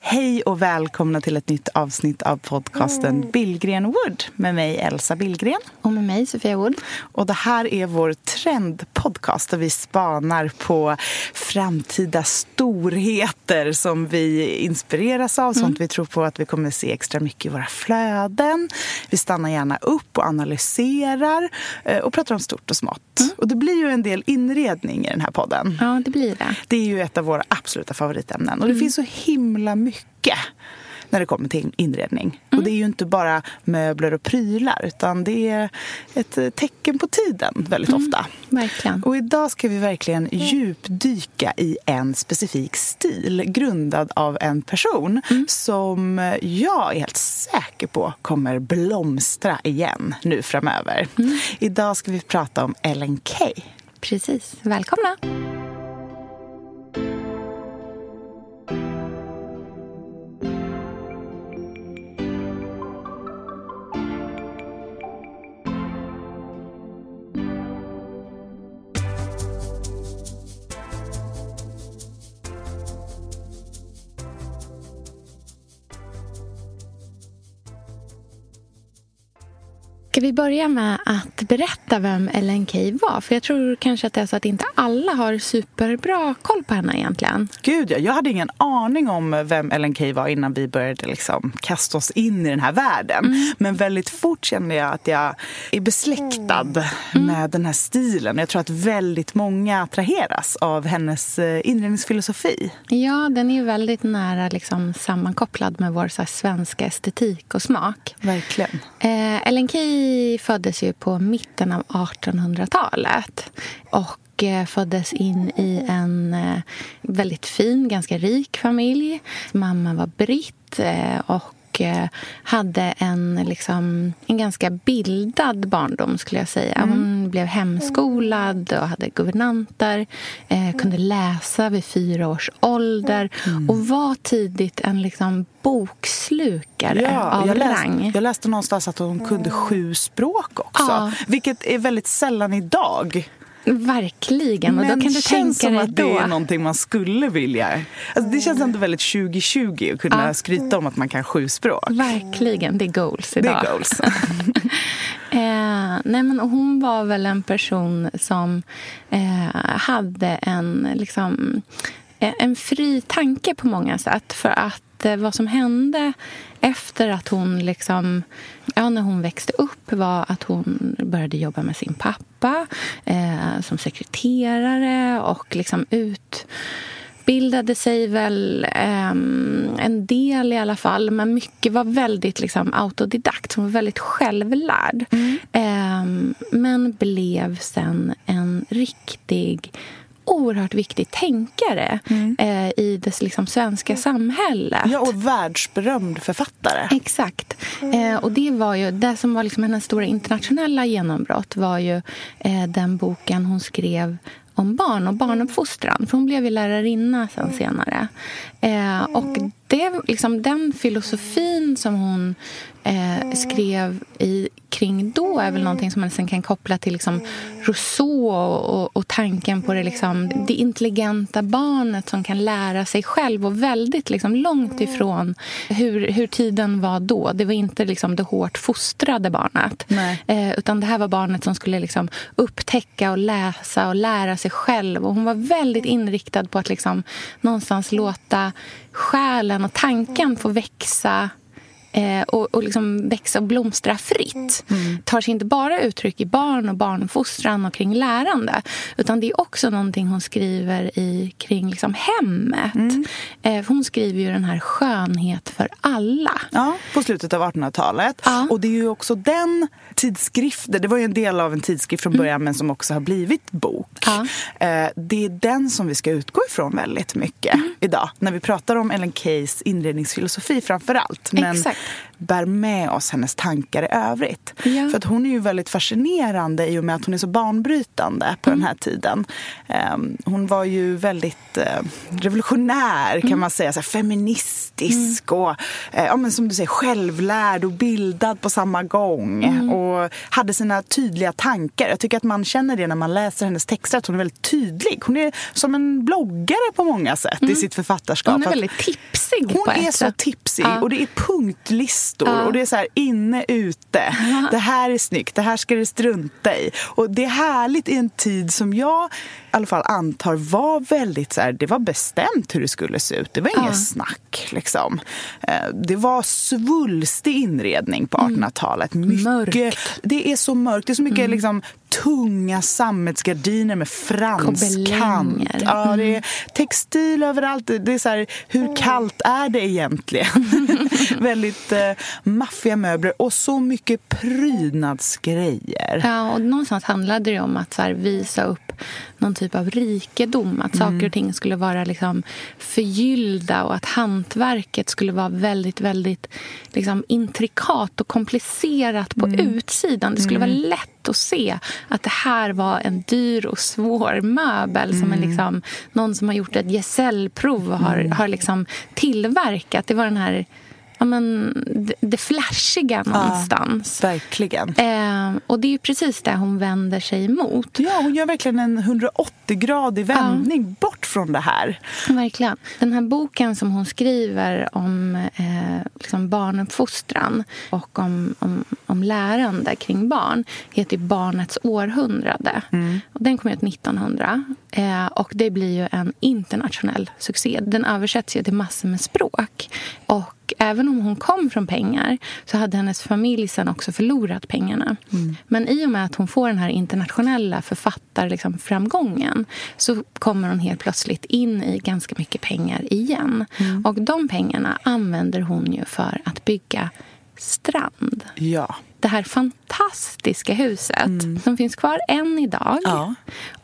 Hej och välkomna till ett nytt avsnitt av podcasten Billgren Wood med mig Elsa Billgren. Och med mig Sofia Wood. Och det här är vår trendpodcast där vi spanar på framtida storheter som vi inspireras av, sånt vi tror på att vi kommer se extra mycket i våra flöden. Vi stannar gärna upp och analyserar eh, och pratar om stort och smått. Och det blir ju en del inredning i den här podden. Ja, det blir det. Det är ju ett av våra absoluta favoritämnen. Och det finns så himla mycket när det kommer till inredning. Och det är ju inte bara möbler och prylar utan det är ett tecken på tiden väldigt ofta. Verkligen. Och idag ska vi verkligen djupdyka i en specifik stil grundad av en person som jag är helt säker på kommer blomstra igen nu framöver. Idag ska vi prata om Ellen Key. Precis. Välkomna. Ska vi börja med att berätta vem Ellen Key var? För jag tror kanske att det är så att inte alla har superbra koll på henne egentligen. Gud, ja, jag hade ingen aning om vem Ellen Key var innan vi började liksom kasta oss in i den här världen. Men väldigt fort kände jag att jag är besläktad med den här stilen. Jag tror att väldigt många attraheras av hennes eh, inredningsfilosofi. Ja, den är ju väldigt nära liksom, sammankopplad med vår så svenska estetik och smak. Verkligen. Eh, Ellen Key föddes ju på mitten av 1800-talet. Och eh, föddes in i en eh, väldigt fin, ganska rik familj. Mamma var britt eh, och och eh, hade en, liksom, en ganska bildad barndom, skulle jag säga. Hon blev hemskolad och hade guvernanter. Eh, kunde läsa vid fyra års ålder och var tidigt en liksom, bokslukare av jag, rang. läste, jag läste någonstans att hon kunde sju språk också. Ja. Vilket är väldigt sällan idag. Verkligen. Och då kan du känns tänka som att det då. är någonting man skulle vilja. Alltså, det känns ändå väldigt 2020 att kunna Ja. skryta om att man kan sju språk. Verkligen, det är goals Det idag. är goals. Eh, nej men hon var väl en person som eh, hade en, liksom, eh, en fri tanke på många sätt. För att eh, vad som hände efter att hon liksom, ja, när hon växte upp var att hon började jobba med sin pappa eh, som sekreterare och liksom ut utbildade sig väl ehm, en del i alla fall men mycket var väldigt liksom, autodidakt. Hon var väldigt självlärd. Ehm, men blev sen en riktig oerhört viktig tänkare eh, i det liksom, svenska samhället. Ja, och världsberömd författare. Exakt. Eh, och det var ju det som var liksom hennes stora internationella genombrott var ju eh, den boken hon skrev om barn och barnuppfostran. För hon blev ju lärarinna sen senare. Eh, och det, liksom, den filosofin som hon eh, skrev i, kring då är väl någonting som man sen kan koppla till liksom, Rousseau och, och, och tanken på det, liksom, det intelligenta barnet som kan lära sig själv och väldigt liksom, långt ifrån hur, hur tiden var då. Det var inte liksom, det hårt fostrade barnet eh, utan det här var barnet som skulle liksom, upptäcka och läsa och lära sig själv. Och hon var väldigt inriktad på att liksom, någonstans låta själen och tanken får växa eh, och, och liksom växa och blomstra fritt. Mm. tar sig inte bara uttryck i barn och barnfostran och kring lärande utan det är också någonting hon skriver i kring liksom hemmet. Mm. Eh, hon skriver ju den här Skönhet för alla. Ja, på slutet av 1800-talet. Ja. Och det är ju också den tidskriften, det var ju en del av en tidskrift från mm. början mm. men som också har blivit bok. Ja. Eh, det är den som vi ska utgå ifrån väldigt mycket mm. idag när vi pratar om Ellen Keys inredningsfilosofi framför allt. Men Exakt bär med oss hennes tankar i övrigt. Ja. För att hon är ju väldigt fascinerande i och med att hon är så banbrytande på mm. den här tiden. Um, hon var ju väldigt uh, revolutionär kan mm. man säga, så feministisk mm. och uh, ja, men som du säger självlärd och bildad på samma gång. Mm. Och hade sina tydliga tankar. Jag tycker att man känner det när man läser hennes texter att hon är väldigt tydlig. Hon är som en bloggare på många sätt i mm. sitt författarskap. Hon är väldigt tipsig Hon är så tipsig ja. och det är punktlistor listor ja. och det är så här inne, ute. Ja. Det här är snyggt, det här ska du strunta i. Och det är härligt i en tid som jag i alla fall antar var väldigt så här, det var bestämt hur det skulle se ut. Det var inget ja. snack liksom. Eh, det var svulstig inredning på 1800-talet. Mm. Mörkt. Det är så mörkt. Det är så mycket mm. liksom, tunga sammetsgardiner med franskant. Ja, det är mm. textil överallt. Det är så här, hur kallt är det egentligen? Väldigt eh, maffiga möbler och så mycket prydnadsgrejer. Ja, och någonstans handlade det om att så här, visa upp någon typ av rikedom. Att saker och mm. ting skulle vara liksom förgyllda och att hantverket skulle vara väldigt, väldigt liksom intrikat och komplicerat på mm. utsidan. Det skulle mm. vara lätt att se att det här var en dyr och svår möbel mm. som en liksom, någon som har gjort ett gesällprov och har, mm. har liksom tillverkat. Det var den här ja, men, det, det flashiga någonstans. Ja, verkligen. Eh, och det är precis det hon vänder sig emot. Ja, hon gör verkligen en 180-gradig vändning ja. bort från det här. Verkligen. Den här boken som hon skriver om eh, liksom barnuppfostran och om, om, om lärande kring barn heter Barnets århundrade. Mm. Och den kom ut 1900. Eh, och det blir ju en internationell succé. Den översätts ju till massor med språk. Och även om hon kom från pengar så hade hennes familj sen också förlorat pengarna. Mm. Men i och med att hon får den här internationella författarframgången liksom, så kommer hon helt plötsligt in i ganska mycket pengar igen. Mm. Och de pengarna använder hon ju för att bygga strand. Ja det här fantastiska huset mm. som finns kvar än idag ja.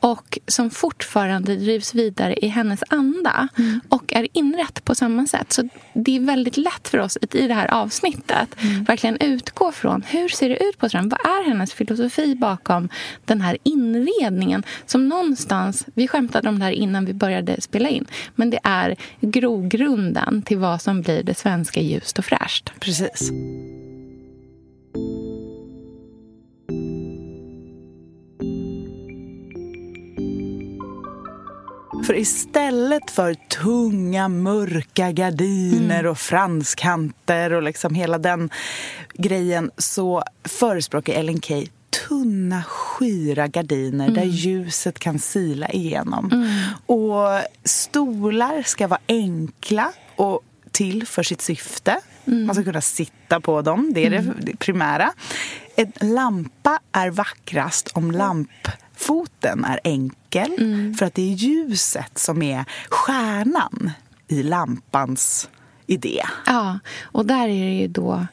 och som fortfarande drivs vidare i hennes anda mm. och är inrätt på samma sätt. Så Det är väldigt lätt för oss i det här avsnittet mm. verkligen utgå från hur ser det ut på stranden? Vad är hennes filosofi bakom den här inredningen som någonstans, vi skämtade om det här innan vi började spela in, men det är grogrunden till vad som blir det svenska ljust och fräscht. Precis. För istället för tunga, mörka gardiner mm. och franskanter och liksom hela den grejen så förespråkar Ellen Key tunna, skira gardiner mm. där ljuset kan sila igenom. Mm. Och stolar ska vara enkla och till för sitt syfte. Mm. Man ska kunna sitta på dem, det är det mm. primära. En lampa är vackrast om lampfoten är enkel mm. för att det är ljuset som är stjärnan i lampans idé. Ja, och där är det ju då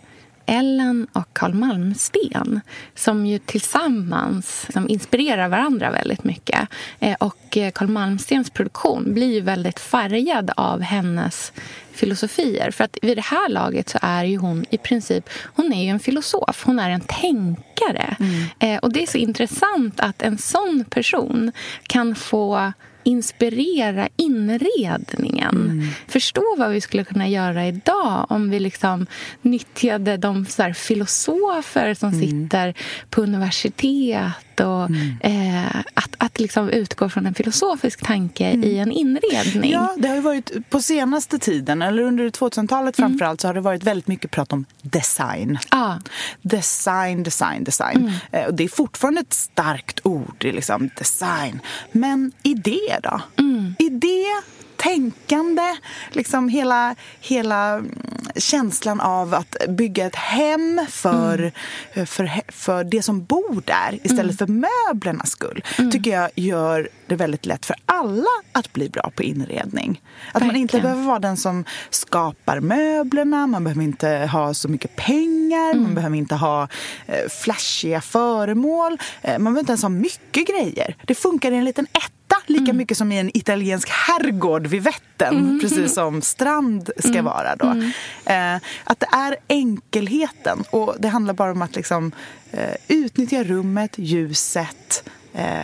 Ellen och Carl Malmsten som ju tillsammans som inspirerar varandra väldigt mycket. Eh, och eh, Carl Malmstens produktion blir ju väldigt färgad av hennes filosofier. För att vid det här laget så är ju hon i princip hon är ju en filosof. Hon är en tänkare. Mm. Eh, och det är så intressant att en sån person kan få inspirera inredningen. Förstå vad vi skulle kunna göra idag om vi liksom nyttjade de så här, filosofer som sitter på universitet och eh, att, att liksom utgå från en filosofisk tanke i en inredning. Ja, det har ju varit på senaste tiden, eller under 2000-talet framförallt, så har det varit väldigt mycket prat om design. Ja. Design, design, design. Eh, Och det är fortfarande ett starkt ord, liksom design. Men idé då? Idé, tänkande, liksom hela, hela mm, känslan av att bygga ett hem för, för, he- för det som bor där istället för möblernas skull tycker jag gör det väldigt lätt för alla att bli bra på inredning. Att man inte behöver vara den som skapar möblerna, man behöver inte ha så mycket pengar, man behöver inte ha eh, flashiga föremål, eh, man behöver inte ens ha mycket grejer. Det funkar i en liten etta lika mycket som i en italiensk herrgård vid Vättern, precis som strand ska vara då. Eh, att det är enkelheten och det handlar bara om att liksom, eh, utnyttja rummet, ljuset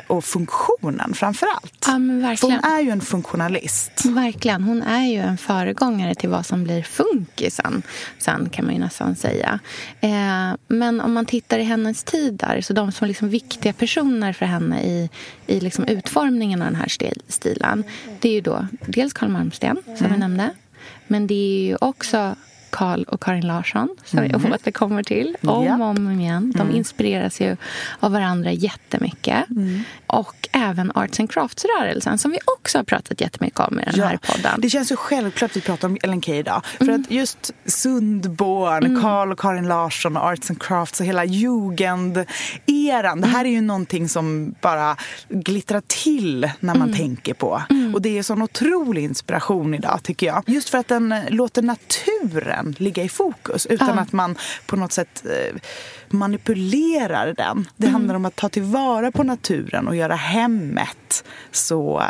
och funktionen framför allt. Ja, hon är ju en funktionalist. Verkligen. Hon är ju en föregångare till vad som blir funkisen sen, kan man ju nästan säga. Eh, men om man tittar i hennes tid där, så de som är liksom viktiga personer för henne i, i liksom utformningen av den här stil, stilen, det är ju då dels Carl Malmsten, som vi nämnde, men det är ju också Carl och Karin Larsson, som vi återkommer till om Ja. och om igen. De inspireras ju av varandra jättemycket. Och även Arts and Crafts-rörelsen, som vi också har pratat jättemycket om i den här podden. Det känns så självklart att vi pratar om Ellen Key idag. För att just Sundborn, Carl och Karin Larsson och Arts and Crafts och hela Jugend-eran. Det här är ju någonting som bara glittrar till när man tänker på. Och det är sån otrolig inspiration idag tycker jag. Just för att den låter naturen ligga i fokus utan Ja. att man på något sätt eh, manipulerar den. Det handlar om att ta tillvara på naturen och göra hemmet så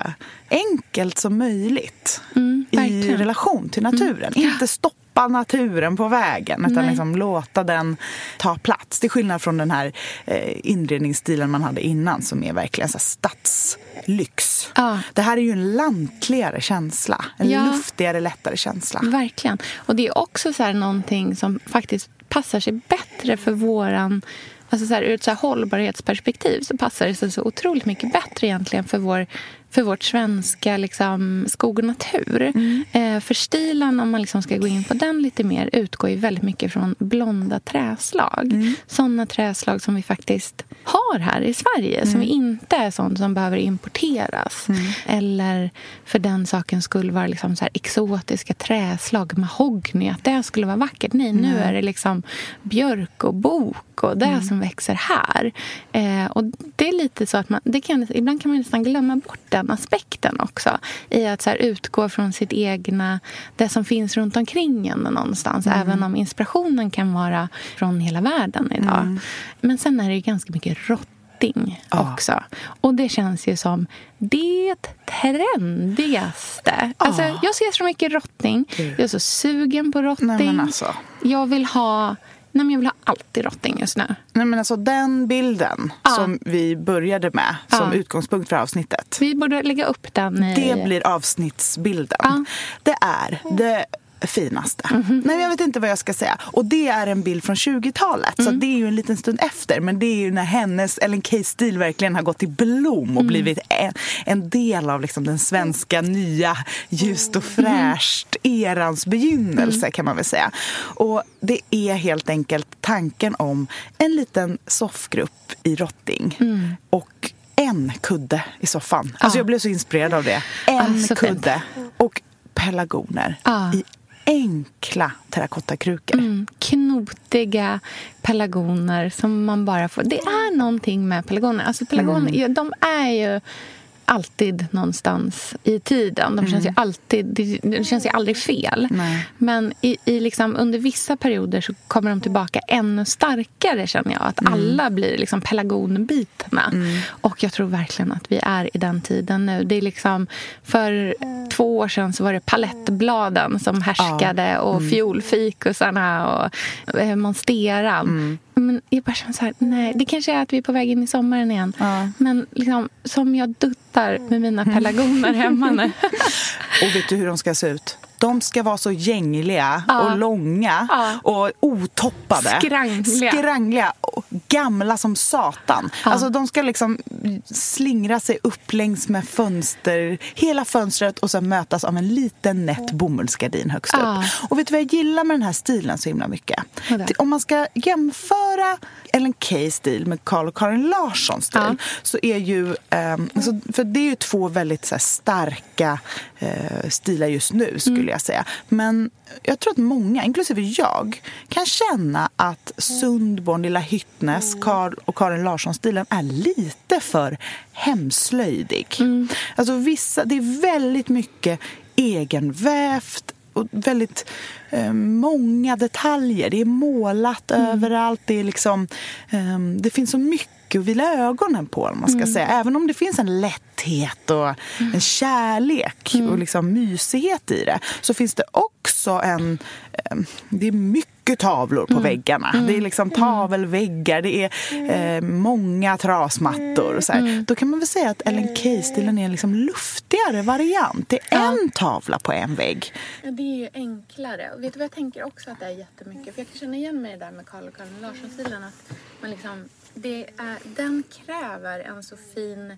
enkelt som möjligt i Mm, verkligen. relation till naturen. Inte stoppa naturen på vägen utan Nej. liksom låta den ta plats. Det är skillnad från den här eh, inredningsstilen man hade innan som är verkligen så stadslyx. Ja. Det här är ju en lantligare känsla. En Ja. luftigare, lättare känsla. Verkligen. Och det är också så här någonting som faktiskt passar sig bättre för våran... Alltså så här, ur ett så här hållbarhetsperspektiv så passar det sig så otroligt mycket bättre egentligen för, vår, för vårt svenska liksom, skog och natur. Eh, för stilen, om man liksom ska gå in på den lite mer, utgår ju väldigt mycket från blonda träslag. Sådana träslag som vi faktiskt har här i Sverige, som inte är sånt som behöver importeras. Eller för den sakens skull vara liksom så exotiska träslag, mahogny, att det skulle vara vackert. Nej, nu är det liksom björk och bok och det som växer här. Eh, och det är lite så att man, det kan, ibland kan man nästan glömma bort den aspekten också. I att så här utgå från sitt egna, det som finns runt omkring en någonstans. Även om inspirationen kan vara från hela världen idag. Men sen är det ju ganska mycket rotting Ja. också. Och det känns ju som det trendigaste. Alltså, jag ser så mycket rotting. Jag är så sugen på rotting. Nej, men alltså. Jag vill ha... Nej, men jag vill ha alltid rotting just nu. Nej, men alltså den bilden Ja. som vi började med som Ja. utgångspunkt för avsnittet. Vi borde lägga upp den i... Det blir avsnittsbilden. Ja. Det är det finaste. Mhm. Nej, men jag vet inte vad jag ska säga. Och det är en bild från 20-talet. Så Mm. det är ju en liten stund efter. Men det är ju när hennes Ellen Key-stil verkligen har gått i blom Mm. och blivit en, en del av liksom den svenska nya ljust och fräscht erans begynnelse Mm. kan man väl säga. Och det är helt enkelt tanken om en liten soffgrupp i Rotting. Mm. Och en kudde i soffan. Alltså Ja. jag blev så inspirerad av det. En Ah, så fint. kudde och pelargoner Ja. i enkla terrakottakrukor. Mm, knotiga pelargoner som man bara får... Det är någonting med pelargoner. Alltså pelargoner, Mm. ja, de är ju alltid någonstans i tiden. De känns ju alltid, det, känns ju aldrig fel. Mm. Nej. Men i, i liksom, under vissa perioder så kommer de tillbaka ännu starkare känner jag. Att Mm. alla blir liksom pelargonbitna. Och jag tror verkligen att vi är i den tiden nu. Det är liksom, för två år sedan så var det palettbladen som härskade och fiolfikusarna och eh, monsteran. Men jag bara känner så här, nej, det kanske är att vi är på väg in i sommaren igen. Ja. Men liksom, som jag duttar med mina pelargoner hemma nu. Och vet du hur de ska se ut? De ska vara så gängliga Ja. och långa Ja. och otoppade. Skrangliga. Skrangliga gamla som satan. Ja. Alltså de ska liksom slingra sig upp längs med fönster, hela fönstret och sen mötas av en liten nätt bomullsgardin högst Ja. upp. Och vet du vad jag gillar med den här stilen så himla mycket? Om man ska jämföra Ellen Keys stil med Carl och Karin Larssons stil så är ju, alltså, för det är ju två väldigt här, starka eh, stilar just nu skulle Mm. jag säga. Men jag tror att många, inklusive jag, kan känna att Sundborn, Lilla Hyttnes, Mm. Carl och Karin Larsson-stilen är lite för hemslöjdig. Mm. Alltså vissa, det är väldigt mycket egenvävt och väldigt eh, många detaljer. Det är målat Mm. överallt. Det, är liksom, eh, det finns så mycket att vila ögonen på. om Man ska Mm. säga. Även om det finns en lätthet och en kärlek Mm. och liksom mysighet i det så finns det också en... Eh, det är mycket tavlor på Mm. väggarna. Det är liksom tavelväggar, det är eh, många trasmattor. Och så här. Då kan man väl säga att Ellen Key-stilen är en liksom luftigare variant. Det är en tavla på en vägg. Ja, det är ju enklare. Och vet du vad jag tänker också att det är jättemycket? För jag kan känna igen mig i det där med Carl och Karin Larsson-stilen. Att man liksom, det är, den kräver en så fin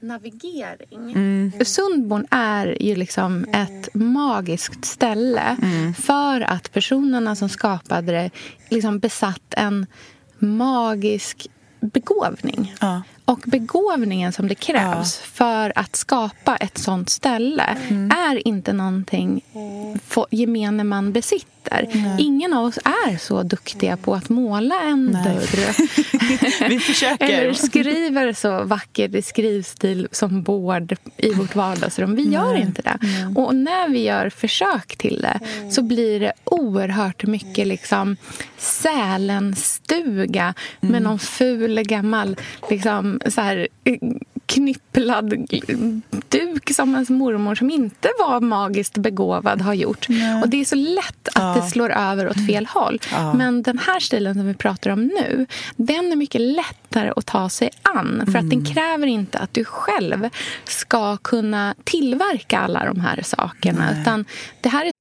navigering. Sundborn är ju liksom ett magiskt ställe för att personerna som skapade det liksom besatt en magisk begåvning. Ja. Och begåvningen som det krävs för att skapa ett sånt ställe är inte någonting gemene man besitter. Ingen av oss är så duktiga på att måla en dörr. Vi försöker. Eller skriver så vacker i skrivstil som bord i vårt vardagsrum. Vi gör inte det. Och när vi gör försök till det så blir det oerhört mycket liksom Sälenstuga med någon ful gammal liksom, så här, eh, knipplad duk som ens mormor som inte var magiskt begåvad har gjort. Och Det är så lätt att det slår över åt fel håll. Men den här stilen som vi pratar om nu den är mycket lättare att ta sig an. För att den kräver inte att du själv ska kunna tillverka alla de här sakerna. Utan det här är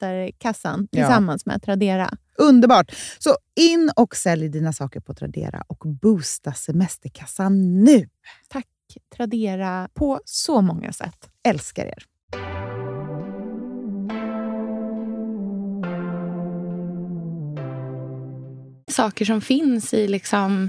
semesterkassan Ja. tillsammans med Tradera. Underbart! Så in och sälj dina saker på Tradera och boosta semesterkassan nu. Tack Tradera på så många sätt. Älskar er! saker som finns i liksom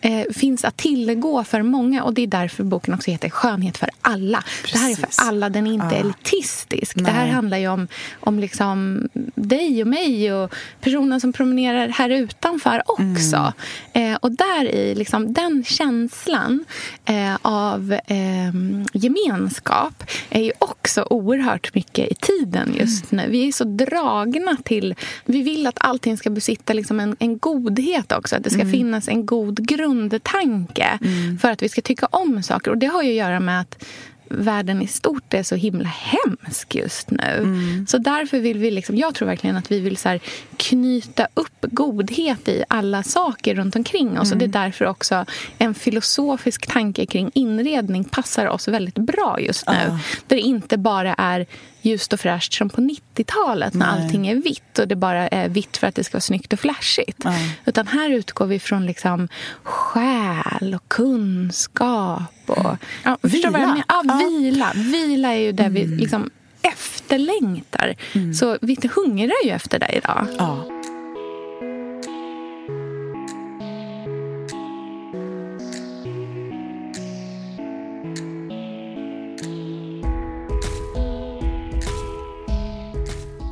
eh, finns att tillgå för många. Och Det är därför boken också heter Skönhet för alla. Det här är Precis. för alla, den är inte Ja. elitistisk. Det här Nej. handlar ju om, om liksom dig och mig och personen som promenerar här utanför också. Eh, och där i liksom, den känslan eh, av eh, gemenskap är ju också oerhört mycket i tiden just nu. Vi är så dragna till... Vi vill att allting ska besitta liksom en, en godhet också. Att det ska finnas en god grund grundtanke för att vi ska tycka om saker. Och det har ju att göra med att världen i stort är så himla hemsk just nu. Så därför vill vi, liksom, jag tror verkligen att vi vill så knyta upp godhet i alla saker runt omkring oss. Och det är därför också en filosofisk tanke kring inredning passar oss väldigt bra just nu. Ja. Där det inte bara är ljust och fräscht som på 90-talet när Nej. allting är vitt och det bara är vitt för att det ska vara snyggt och flashigt. Ja. Utan här utgår vi från liksom själ och kunskap och... Ja, förstår du vad jag Vila. menar? Ja, Ja. vila. Vila är ju det vi liksom efterlängtar. Så vi hungrar ju efter det idag. Ja.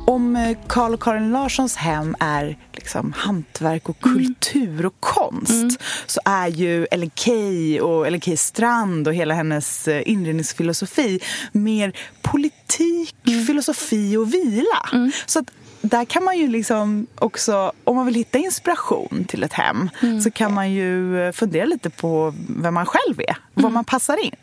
Om eh, Carl och Karin Larssons hem är liksom hantverk och kultur och konst så är ju Ellen Key och Ellen Key Strand och hela hennes eh, inredningsfilosofi mer politik, filosofi och vila. Så att där kan man ju liksom också, om man vill hitta inspiration till ett hem så kan man ju eh, fundera lite på vem man själv är, var man passar in.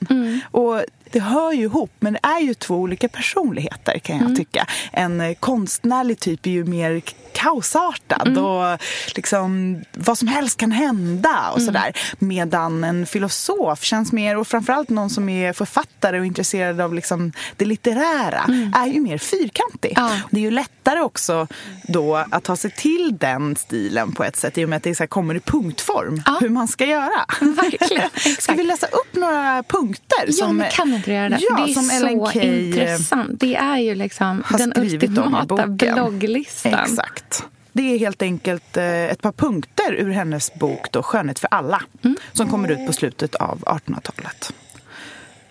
Och det hör ju ihop, men det är ju två olika personligheter kan jag tycka. En eh, konstnärlig typ är ju mer kaosartad och liksom vad som helst kan hända och sådär. Medan en filosof känns mer, och framförallt någon som är författare och intresserad av liksom det litterära, är ju mer fyrkantig. Ja. Det är ju lättare också då att ta sig till den stilen på ett sätt i och med att det så kommer i punktform Ja. hur man ska göra. Verkligen, Ska vi läsa upp några punkter? Ja, som, kan inte göra det? Ja, det är som så Key, eh, intressant. Det är ju liksom den ultimata blogglistan. Exakt. Det är helt enkelt eh, ett par punkter ur hennes bok då, Skönhet för alla Mm. som kommer ut på slutet av 1800-talet.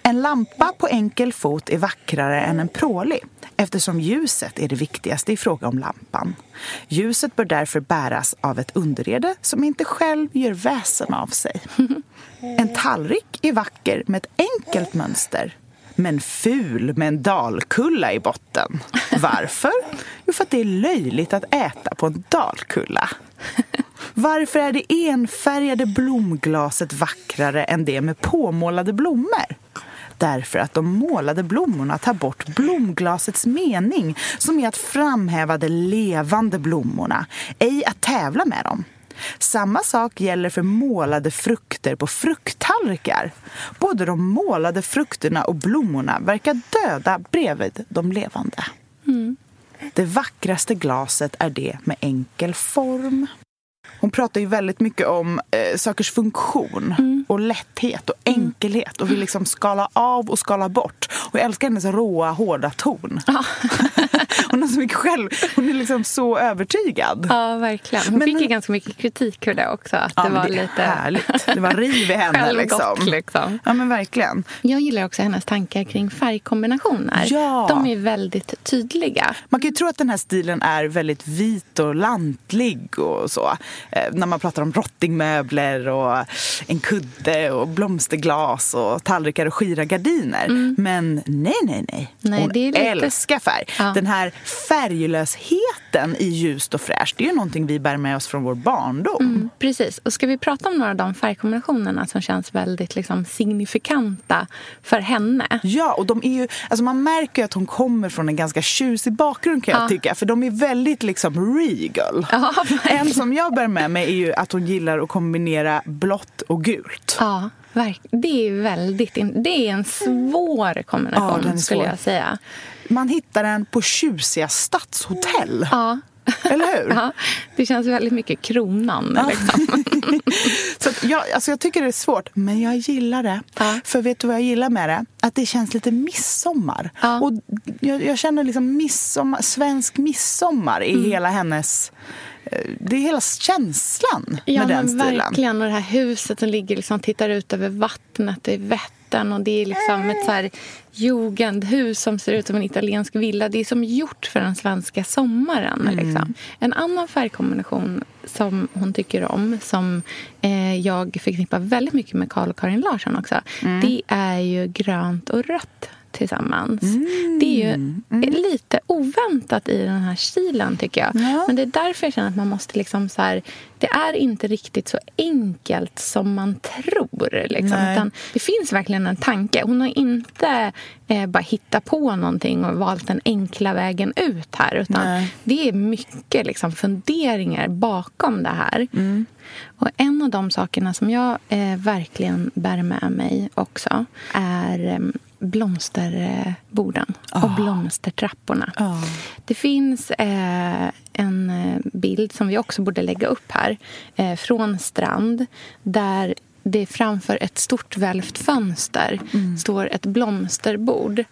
En lampa på enkel fot är vackrare än en prålig eftersom ljuset är det viktigaste i fråga om lampan. Ljuset bör därför bäras av ett underrede som inte själv gör väsen av sig. En tallrik är vacker med ett enkelt mönster men ful med en dalkulla i botten. Varför? Jo, för att det är löjligt att äta på en dalkulla. Varför är det enfärgade blomglaset vackrare än det med påmålade blommor? Därför att de målade blommorna tar bort blomglasets mening som är att framhäva de levande blommorna, ej att tävla med dem. Samma sak gäller för målade frukter på frukttallrikar. Både de målade frukterna och blommorna verkar döda bredvid de levande. Det vackraste glaset är det med enkel form. Hon pratar ju väldigt mycket om eh, sakers funktion och lätthet och enkelhet och vill liksom skala av och skala bort. Och jag älskar hennes råa, hårda ton. hon har så mycket själv. Hon är liksom så övertygad. Ja, verkligen. Hon Men- fick ju ganska mycket kritik för det också. Att Ja, det var det är lite härligt. Det var riv i henne liksom. liksom. Ja men verkligen. Jag gillar också hennes tankar kring färgkombinationer. Ja. De är väldigt tydliga. Man kan ju tro att den här stilen är väldigt vit och lantlig och så. Eh, när man pratar om rottingmöbler och en kudde och blomsterglas och tallrikar och skira gardiner. Men nej, nej, nej. Mm. Nej, Hon det är lite- älskar färg. Ja. Den här färglösheten i ljust och fräscht, det är ju någonting vi bär med oss från vår barndom. Mm, precis. Och ska vi prata om några av de färgkombinationerna som känns väldigt liksom, signifikanta för henne? Ja, och de är ju, alltså man märker ju att hon kommer från en ganska tjusig bakgrund kan jag Ja. tycka. För de är väldigt liksom regal. Ja, En som jag bär med mig är ju att hon gillar att kombinera blått och gult. Ja, det är väldigt... Det är en svår kombination, Ja, är skulle svår. jag säga. Man hittar den på tjusiga stadshotell. Ja. Eller hur? Ja, det känns väldigt mycket kronan. Liksom. Så jag, alltså jag tycker det är svårt, men jag gillar det. Ja. För vet du vad jag gillar med det? Att det känns lite midsommar. Ja. Och jag, jag känner liksom midsommar, svensk midsommar i Mm. hela hennes... eh, Det är hela känslan Ja, med den stilen. verkligen. Och det här huset som ligger liksom, tittar ut över vattnet i Vättern. Och det är liksom ett så här jugendhus som ser ut som en italiensk villa. Det är som gjort för den svenska sommaren. Liksom. En annan färgkombination som hon tycker om, som eh, jag förknippar väldigt mycket med Carl och Karin Larsson också, det är ju grönt och rött. Tillsammans. Det är ju lite oväntat i den här stilen, tycker jag. Men det är därför jag känner att man måste... liksom så här, Det är inte riktigt så enkelt som man tror. Liksom, det finns verkligen en tanke. Hon har inte eh, bara hittat på någonting och valt den enkla vägen ut här. Utan Nej. det är mycket liksom, funderingar bakom det här. Mm. Och en av de sakerna som jag eh, verkligen bär med mig också är eh, blomsterborden Ah. och blomstertrapporna. Det finns eh, en eh, bild som vi också borde lägga upp här eh, från Strand där det framför ett stort välvt fönster Mm. står ett blomsterbord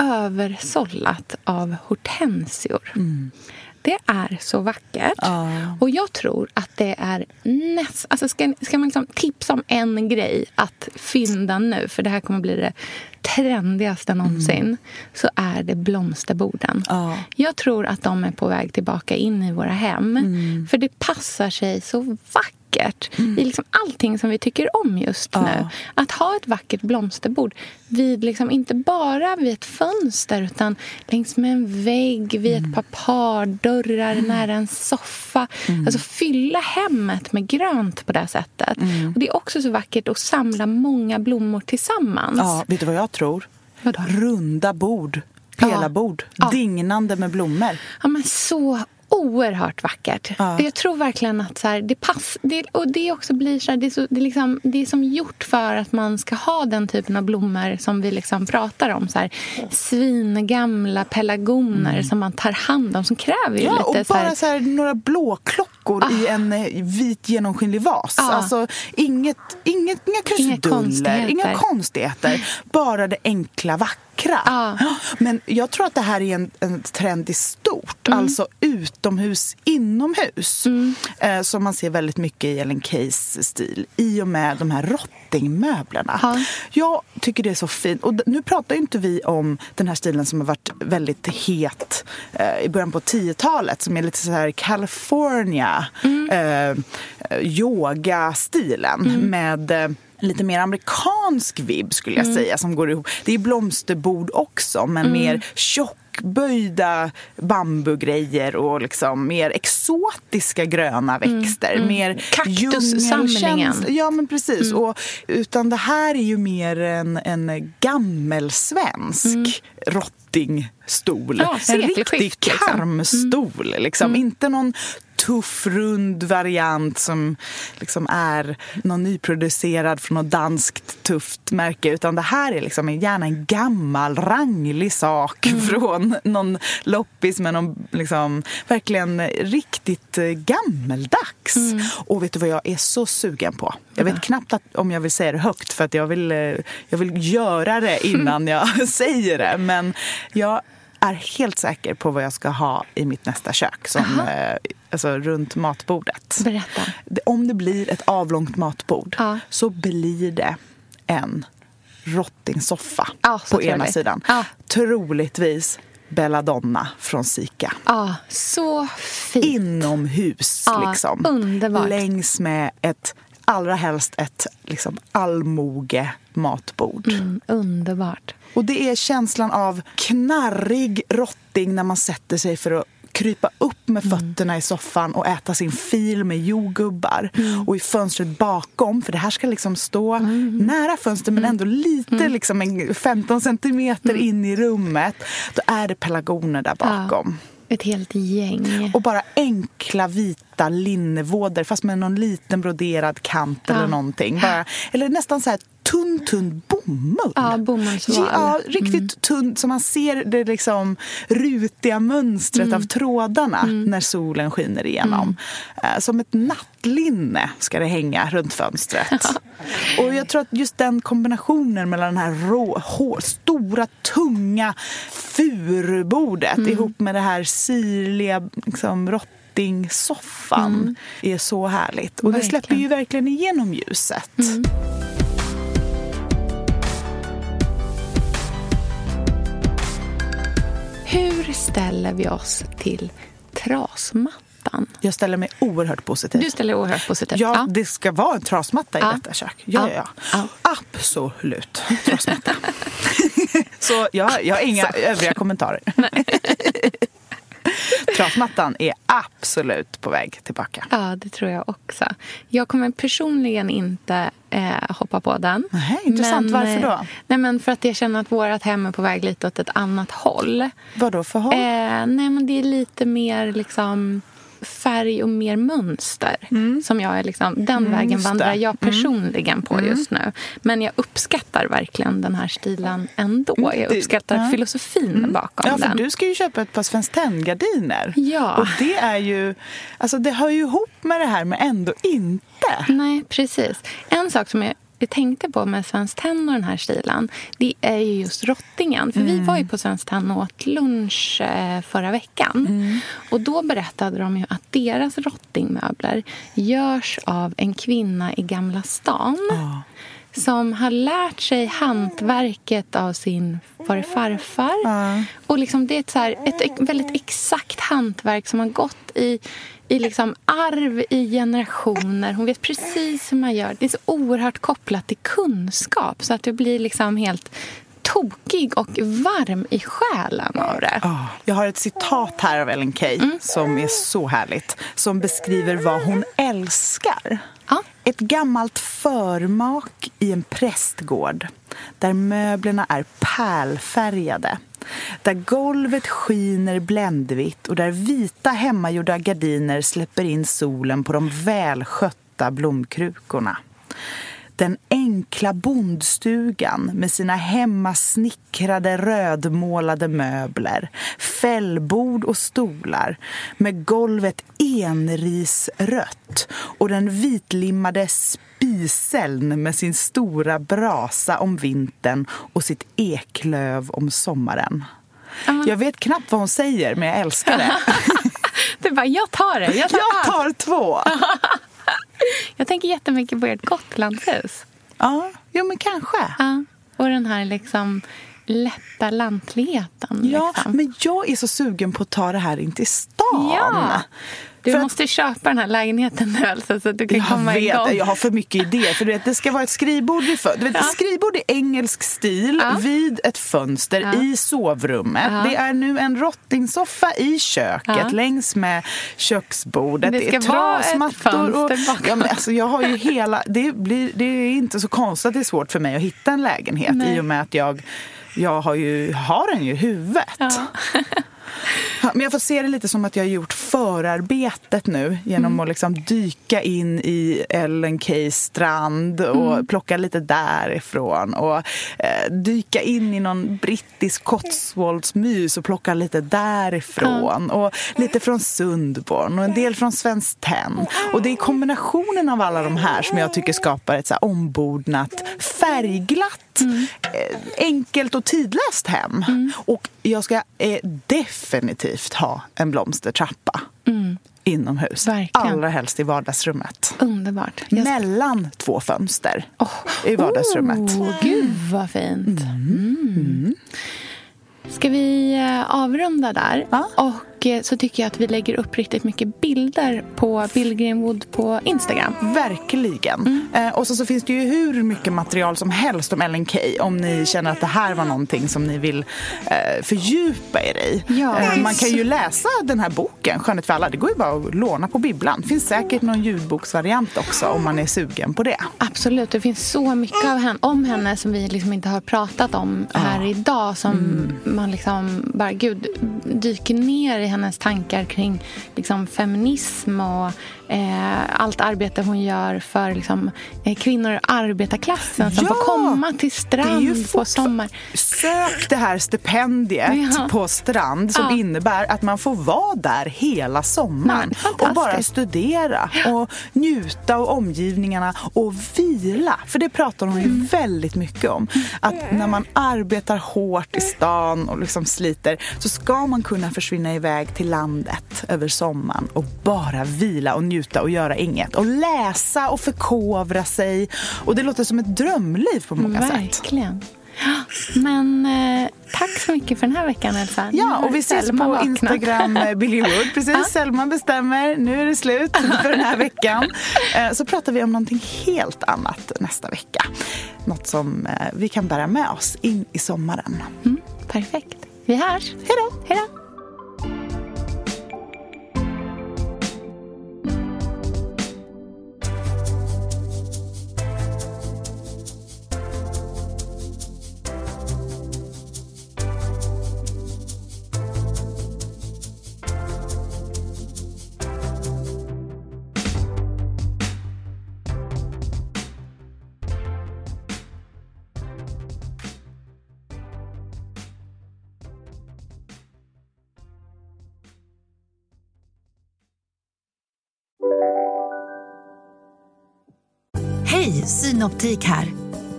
översållat av hortensior. Mm. Det är så vackert. Och jag tror att det är näst... Alltså ska, ska man liksom tipsa om en grej att fynda nu, för det här kommer bli det trendigaste någonsin, så är det blomsterborden. Jag tror att de är på väg tillbaka in i våra hem. För det passar sig så vackert i liksom allting som vi tycker om just nu. Att ha ett vackert blomsterbord vid liksom, inte bara vid ett fönster utan längs med en vägg, vid ett par pardörrar, nära en soffa. Alltså fylla hemmet med grönt på det sättet. Och Det är också så vackert att samla många blommor tillsammans. Ja, vet du vad jag tror? Runda bord. Pelarbord. Dignande med blommor. Ja, men så oerhört vackert. Ja. Jag tror verkligen att så här, det pass, det, och det också blir så här, det, är så, det, är liksom, det är som gjort för att man ska ha den typen av blommor som vi liksom pratar om. Så här, svingamla pelargoner som man tar hand om, som kräver ju Mm. Ja, lite och så här, bara så här, några blåklockor i en eh, vit genomskinlig vas. Ah. Alltså inget, inget, inga krusiduller, konstigheter. inga konstigheter. Bara det enkla vackra. Ah. Men jag tror att det här är en, en trend i stort. Mm. Alltså utomhus, inomhus. Eh, som man ser väldigt mycket i Ellen Keys stil. I och med de här rottingmöblerna. Jag tycker det är så fint. Och nu pratar ju inte vi om den här stilen som har varit väldigt het eh, i början på 10-talet. Som är lite så här California eh, yoga-stilen. Med eh, lite mer amerikansk vibb skulle jag säga som går ihop. Det är blomsterbord också men mer tjockböjda bambugrejer och liksom mer exotiska gröna växter. Mer Kaktussamlingen. Ja men precis. Och, utan det här är ju mer en, en gammelsvensk rottingstol. Ja, en riktig liksom. karmstol. Liksom. Inte någon tuff, rund variant som liksom är någon nyproducerad från något danskt tufft märke. Utan det här är liksom en- gärna en gammal, ranglig sak från någon loppis med någon liksom, verkligen riktigt eh, gammeldags. Och vet du vad jag är så sugen på? Jag vet knappt att, om jag vill säga det högt för att jag vill, eh, jag vill göra det innan jag säger det. Men jag är helt säker på vad jag ska ha i mitt nästa kök. Som, eh, alltså runt matbordet. Berätta. Om det blir ett avlångt matbord Ja. så blir det en rottingsoffa Ja, på ena sidan. Ja. Troligtvis Belladonna från Sika. Ja, så fint. Inomhus, Ja, liksom. underbart. Längs med ett, allra helst ett liksom, allmoge matbord. Mm, underbart. Och det är känslan av knarrig rotting när man sätter sig för att krypa upp med Mm. fötterna i soffan och äta sin fil med jordgubbar. Mm. Och i fönstret bakom, för det här ska liksom stå Mm. nära fönstret men ändå lite liksom en 15 centimeter Mm. in i rummet. Då är det pelargoner där bakom. Ett helt gäng. Och bara enkla vita linnevådor fast med någon liten broderad kant Ja. eller någonting. Bara, eller nästan så här tunn, tunn bomull. Ja, bomullsvoall. Ja, riktigt tunn så man ser det liksom rutiga mönstret Mm. av trådarna när solen skiner igenom. Eh, Som ett nattlinne ska det hänga runt fönstret. Och jag tror att just den kombinationen mellan den här rå, hår, stora, tunga furubordet Mm. ihop med det här sirliga liksom, rottingsoffan är så härligt. Och det släpper Verkligen. ju verkligen igenom ljuset. Hur ställer vi oss till trasmattan? Jag ställer mig oerhört positiv. Du ställer oerhört positivt. Ja, Ja. det ska vara en trasmatta i Ja. detta kök. Ja, Ja. ja. Absolut trasmatta. Så jag, jag har inga övriga kommentarer. Trasmattan är absolut på väg tillbaka. Ja, det tror jag också. Jag kommer personligen inte eh, hoppa på den. Nej, intressant. Varför då? eh, Nej, men för att jag känner att vårt hem är på väg lite åt ett annat håll. Vad då för håll? Eh, nej, men det är lite mer liksom färg och mer mönster. Som jag är liksom, den Mm, vägen vandrar jag personligen på just nu. Men jag uppskattar verkligen den här stilen ändå. Jag Mm, det- uppskattar ja. filosofin bakom Ja, för den. du ska ju köpa ett par Svenskt Tenn-gardiner. Ja. Och det är ju... Alltså det hör ju ihop med det här, men ändå inte. Nej, precis. En sak som jag jag tänkte på med Svenskt Tenn och den här stilen det är ju just rottingen. För Vi var ju på Svenskt Tenn och åt lunch eh, förra veckan. Och Då berättade de ju att deras rottingmöbler görs av en kvinna i Gamla stan som har lärt sig hantverket av sin var farfar. Och liksom det är ett, så här, ett ex- väldigt exakt hantverk som har gått i, i liksom arv i generationer. Hon vet precis hur man gör. Det är så oerhört kopplat till kunskap så att du blir liksom helt tokig och varm i själen av det. Ah, Jag har ett citat här av Ellen Key som är så härligt. Som beskriver vad hon älskar. Ja. Ett gammalt förmak i en prästgård där möblerna är pärlfärgade. Där golvet skiner bländvitt och där vita hemmagjorda gardiner släpper in solen på de välskötta blomkrukorna. Den enkla bondstugan med sina hemmasnickrade rödmålade möbler, fällbord och stolar med golvet enrisrött och den vitlimmade spiseln med sin stora brasa om vintern och sitt eklöv om sommaren. Jag vet knappt vad hon säger, men jag älskar det. Du bara, jag tar det. Jag tar, Jag tar två! jag tänker jättemycket på ert Gotlandshus. Ja, jo men kanske. Ja. Och den här liksom lätta lantligheten. Ja, liksom. men jag är så sugen på att ta det här in till stan. Ja. Du För att- måste köpa den här lägenheten nu alltså, så att du kan Jag komma vet, igång. jag har för mycket idéer. För du vet, det ska vara ett skrivbord vid fö- du vet, Ja. skrivbord i engelsk stil Ja. vid ett fönster Ja. i sovrummet. Ja. Det är nu en rottingsoffa i köket längs med köksbordet. Det ska är trasmattor och, fönster ja, men alltså, Jag har ju hela... Det, blir, det är inte så konstigt att det är svårt för mig att hitta en lägenhet Nej. i och med att jag, jag har, ju, har den ju i huvudet. Ja. Men jag får se det lite som att jag har gjort förarbetet nu genom Mm. att liksom dyka in i Ellen Keys strand och Mm. plocka lite därifrån och eh, dyka in i någon brittisk Cotswoldsmys och plocka lite därifrån och lite från Sundborn och en del från Svenskt Tenn. Och det är kombinationen av alla de här som jag tycker skapar ett så ombordnat, färgglatt, Mm. eh, enkelt och tidlöst hem. Och jag ska eh, definitivt ha en blomstertrappa inomhus. Mm. Verkligen. Allra helst i vardagsrummet. Underbart. Ska- Mellan två fönster Åh. i vardagsrummet. Oh, gud, vad fint. Mm. Ska vi eh, avrunda där? Ja. Och så tycker jag att vi lägger upp riktigt mycket bilder på Billgrenwood på Instagram. Verkligen. Mm. Eh, och så, så finns det ju hur mycket material som helst om Ellen Key om ni känner att det här var någonting som ni vill eh, fördjupa er i. Ja. Eh, man kan ju läsa den här boken, Skönhet för alla. Det går ju bara att låna på bibblan. Det finns säkert någon ljudboksvariant också om man är sugen på det. Absolut, det finns så mycket av henne, om henne som vi liksom inte har pratat om här idag. Som Mm. man liksom bara, gud, dyker ner i hennes tankar kring liksom, feminism och eh, allt arbete hon gör för liksom, eh, kvinnor i arbetarklassen som Ja! får komma till strand på fortfar- sommar. Sök det här stipendiet Ja. på Strand som Ja. innebär att man får vara där hela sommaren och bara studera och njuta av omgivningarna och vila. För det pratar hon ju Mm. väldigt mycket om. Att när man arbetar hårt i stan och liksom sliter så ska man kunna försvinna iväg till landet över sommaren och bara vila och njuta och göra inget. Och läsa och förkovra sig. Och det låter som ett drömliv på många sätt. Verkligen. Men eh, tack så mycket för den här veckan, Elsa. Ja, och vi ses Selma på vaknat. Instagram, eh, Billy Wood. Precis, Selma bestämmer. Nu är det slut för den här veckan. Eh, Så pratar vi om någonting helt annat nästa vecka. Något som eh, vi kan bära med oss in i sommaren. Mm, perfekt. Vi hörs. Hej då! Hej då. Hej, Synoptik här.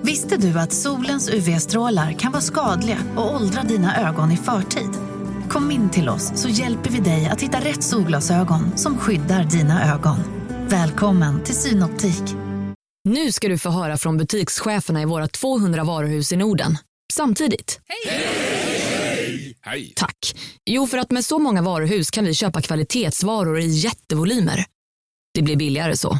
Visste du att solens UV-strålar kan vara skadliga och åldra dina ögon i förtid? Kom in till oss så hjälper vi dig att hitta rätt solglasögon som skyddar dina ögon. Välkommen till Synoptik. Nu ska du få höra från butikscheferna i våra 200 varuhus i Norden. Samtidigt. Hej! Tack. Jo, för att med så många varuhus kan vi köpa kvalitetsvaror i jättevolymer. Det blir billigare så.